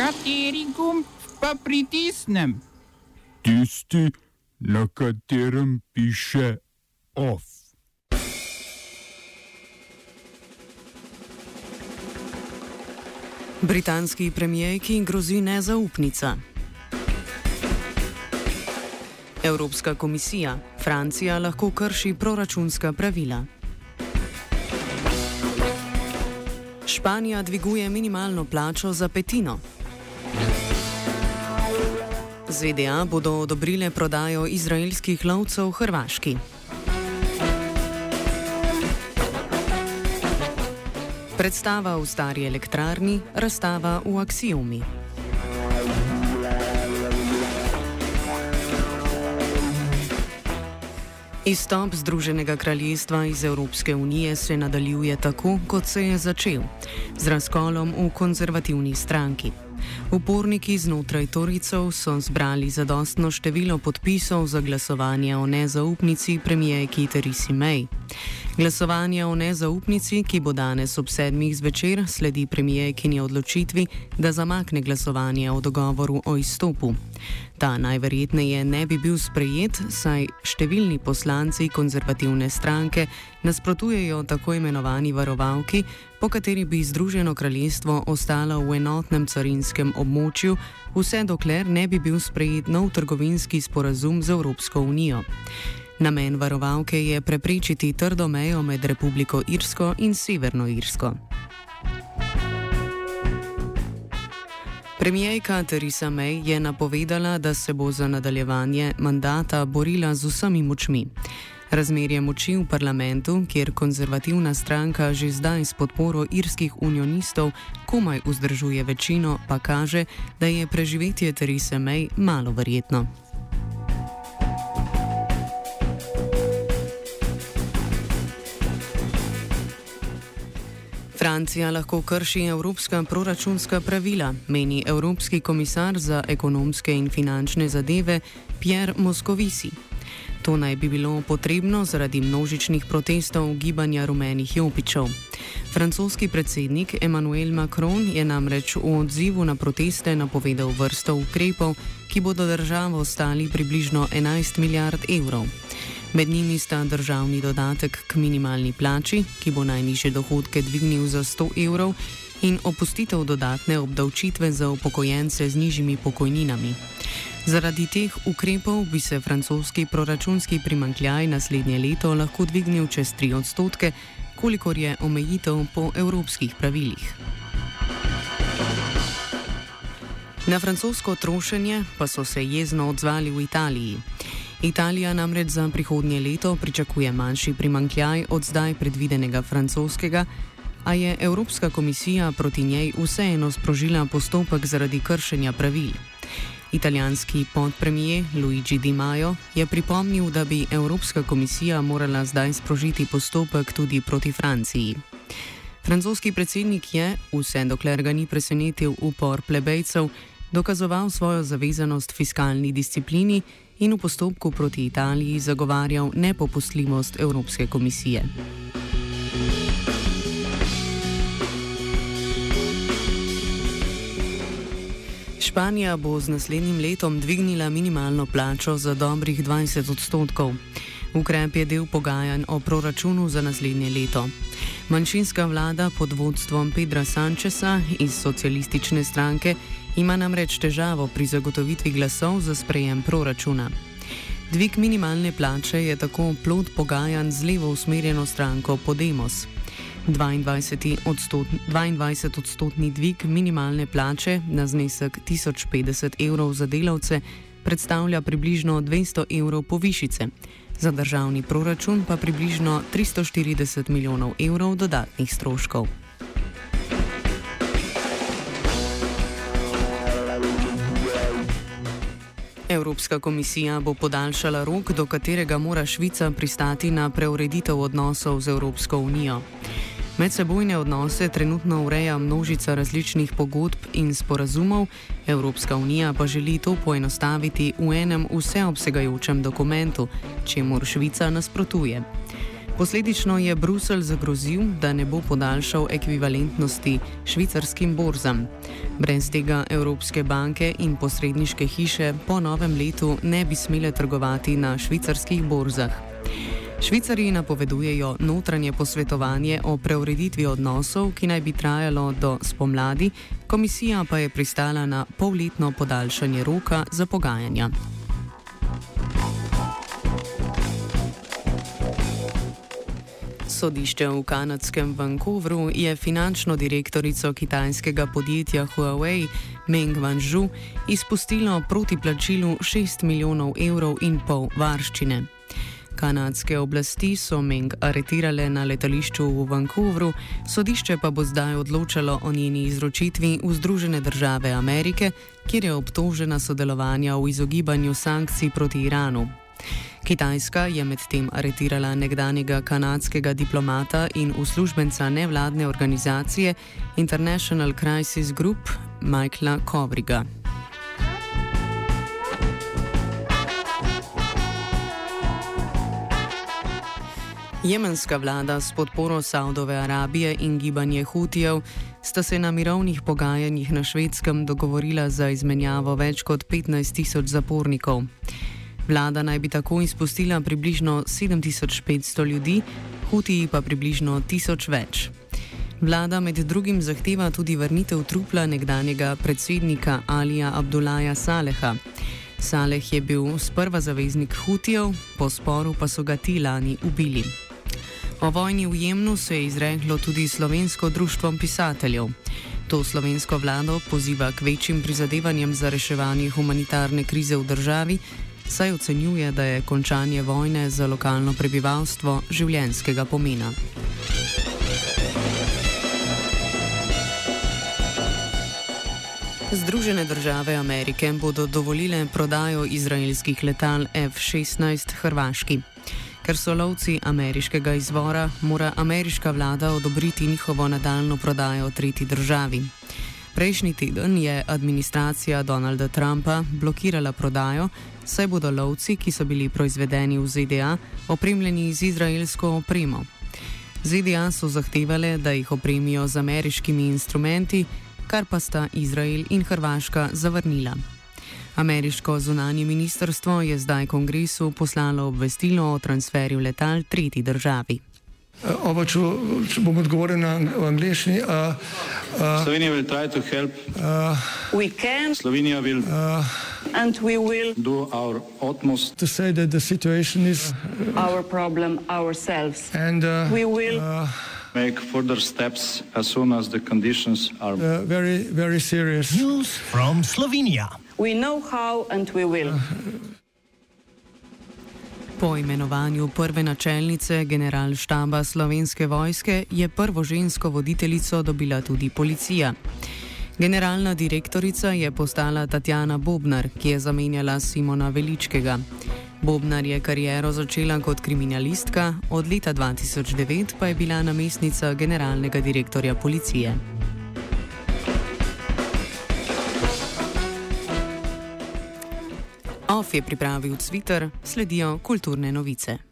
Kateri gumb pa pritisnem? Tisti, na katerem piše OF. Britanski premijejki grozi nezaupnica. Evropska komisija. Francija lahko krši proračunska pravila. Španija dviguje minimalno plačo za petino. ZDA bodo odobrile prodajo izraelskih lovcev v Hrvaški. Predstava v stari elektrarni, razstava v Axiumi. Izstop Združenega kraljestva iz Evropske unije se nadaljuje tako, kot se je začel, z razkolom v konzervativni stranki. Uporniki znotraj Toricev so zbrali zadostno število podpisov za glasovanje o nezaupnici premijejki Teresi May. Glasovanje o nezaupnici, ki bo danes ob sedmih zvečer, sledi premijejkinji odločitvi, da zamakne glasovanje o dogovoru o izstopu. Ta najverjetneje ne bi bil sprejet, saj številni poslanci konzervativne stranke nasprotujejo tako imenovani varovalki, po kateri bi Združeno kraljestvo ostalo v enotnem carinskem območju, vse dokler ne bi bil sprejet nov trgovinski sporazum z Evropsko unijo. Namen varovalke je preprečiti trdo mejo med Republiko Irsko in Severno Irsko. Premijejka Theresa May je napovedala, da se bo za nadaljevanje mandata borila z vsemi močmi. Razmerje moči v parlamentu, kjer konzervativna stranka že zdaj s podporo irskih unionistov komaj vzdržuje večino, pa kaže, da je preživetje Therese May malo verjetno. Francija lahko krši evropska proračunska pravila, meni Evropski komisar za ekonomske in finančne zadeve Pierre Moscovici. To naj bi bilo potrebno zaradi množičnih protestov gibanja rumenih jopičev. Francoski predsednik Emmanuel Macron je namreč v odzivu na proteste napovedal vrsto ukrepov, ki bodo državo stali približno 11 milijard evrov. Med njimi sta državni dodatek k minimalni plači, ki bo najniže dohodke dvignil za 100 evrov, in opustitev dodatne obdavčitve za upokojence z nižjimi pokojninami. Zaradi teh ukrepov bi se francoski proračunski primankljaj naslednje leto lahko dvignil čez 3 odstotke, kolikor je omejitev po evropskih pravilih. Na francosko trošenje pa so se jezno odzvali v Italiji. Italija namreč za prihodnje leto pričakuje manjši primankljaj od zdaj predvidenega francoskega, a je Evropska komisija proti njej vseeno sprožila postopek zaradi kršenja pravil. Italijanski podpremije Luigi Di Maio je pripomnil, da bi Evropska komisija morala zdaj sprožiti postopek tudi proti Franciji. Francoski predsednik je, vse dokler ga ni presenetil upor plebejcev, dokazoval svojo zavezanost fiskalni disciplini in v postopku proti Italiji zagovarjal nepopustljivost Evropske komisije. Španija bo z naslednjim letom dvignila minimalno plačo za dobrih 20 odstotkov. Ukrep je del pogajanj o proračunu za naslednje leto. Manjšinska vlada pod vodstvom Pedra Sančesa iz socialistične stranke ima namreč težavo pri zagotovitvi glasov za sprejem proračuna. Dvig minimalne plače je tako plod pogajanj z levo usmerjeno stranko Podemos. 22 odstotni, 22 odstotni dvig minimalne plače na znesek 1050 evrov za delavce predstavlja približno 200 evrov povišice, za državni proračun pa približno 340 milijonov evrov dodatnih stroškov. Evropska komisija bo podaljšala rok, do katerega mora Švica pristati na preureditev odnosov z Evropsko unijo. Medsebojne odnose trenutno ureja množica različnih pogodb in sporazumov, Evropska unija pa želi to poenostaviti v enem vseobsegajočem dokumentu, čemu Švica nasprotuje. Posledično je Bruselj zagrozil, da ne bo podaljšal ekvivalentnosti švicarskim borzam. Brez tega Evropske banke in posredniške hiše po novem letu ne bi smele trgovati na švicarskih borzah. Švicari napovedujejo notranje posvetovanje o preureditvi odnosov, ki naj bi trajalo do spomladi, komisija pa je pristala na polletno podaljšanje roka za pogajanja. Sodišče v kanadskem Vancouvru je finančno direktorico kitajskega podjetja Huawei Meng Wanzhou izpustilo proti plačilu 6 milijonov evrov in pol varščine. Kanadske oblasti so Meng aretirale na letališču v Vancouvru, sodišče pa bo zdaj odločalo o njeni izročitvi v Združene države Amerike, kjer je obtožena sodelovanja v izogibanju sankcij proti Iranu. Kitajska je medtem aretirala nekdanjega kanadskega diplomata in uslužbenca nevladne organizacije International Crisis Group Michaela Kovriga. Jemenska vlada s podporo Saudove Arabije in gibanje Hutijev sta se na mirovnih pogajanjih na švedskem dogovorila za izmenjavo več kot 15 tisoč zapornikov. Vlada naj bi tako izpustila približno 7500 ljudi, Hutiji pa približno 1000 več. Vlada med drugim zahteva tudi vrnitev trupla nekdanjega predsednika Alija Abdullaja Saleha. Saleh je bil sprva zaveznik Hutijev, po sporu pa so ga ti lani ubili. O vojni v Jemnu se je izreklo tudi slovensko društvo pisateljev. To slovensko vlado poziva k večjim prizadevanjem za reševanje humanitarne krize v državi, saj ocenjuje, da je končanje vojne za lokalno prebivalstvo življenskega pomena. Združene države Amerike bodo dovolile prodajo izraelskih letal F-16 Hrvaški. Ker so lovci ameriškega izvora, mora ameriška vlada odobriti njihovo nadaljno prodajo tretji državi. Prejšnji teden je administracija Donalda Trumpa blokirala prodajo, saj bodo lovci, ki so bili proizvedeni v ZDA, opremljeni z izraelsko opremo. ZDA so zahtevale, da jih opremijo z ameriškimi instrumenti, kar pa sta Izrael in Hrvaška zavrnila. Ameriško zunanje ministrstvo je zdaj kongresu poslalo obvestilo o transferju letal tretji državi. Uh, Ovo ću, ću bom odgovoril na v angliščini. Uh, uh, Slovenija will try to help. uh, We can Slovenija will uh, and we will do our utmost to say that the situation is, our problem ourselves. and uh, We will uh, make further steps as soon as the conditions are uh, very, very serious. News from Slovenia. We know how and we will. Po imenovanju prve načelnice generalštaba slovenske vojske je prvo žensko voditeljico dobila tudi policija. Generalna direktorica je postala Tatjana Bobnar, ki je zamenjala Simona Veličkega. Bobnar je kariero začela kot kriminalistka, od leta 2009 pa je bila namestnica generalnega direktorja policije. OF je pripravil Twitter, sledijo kulturne novice.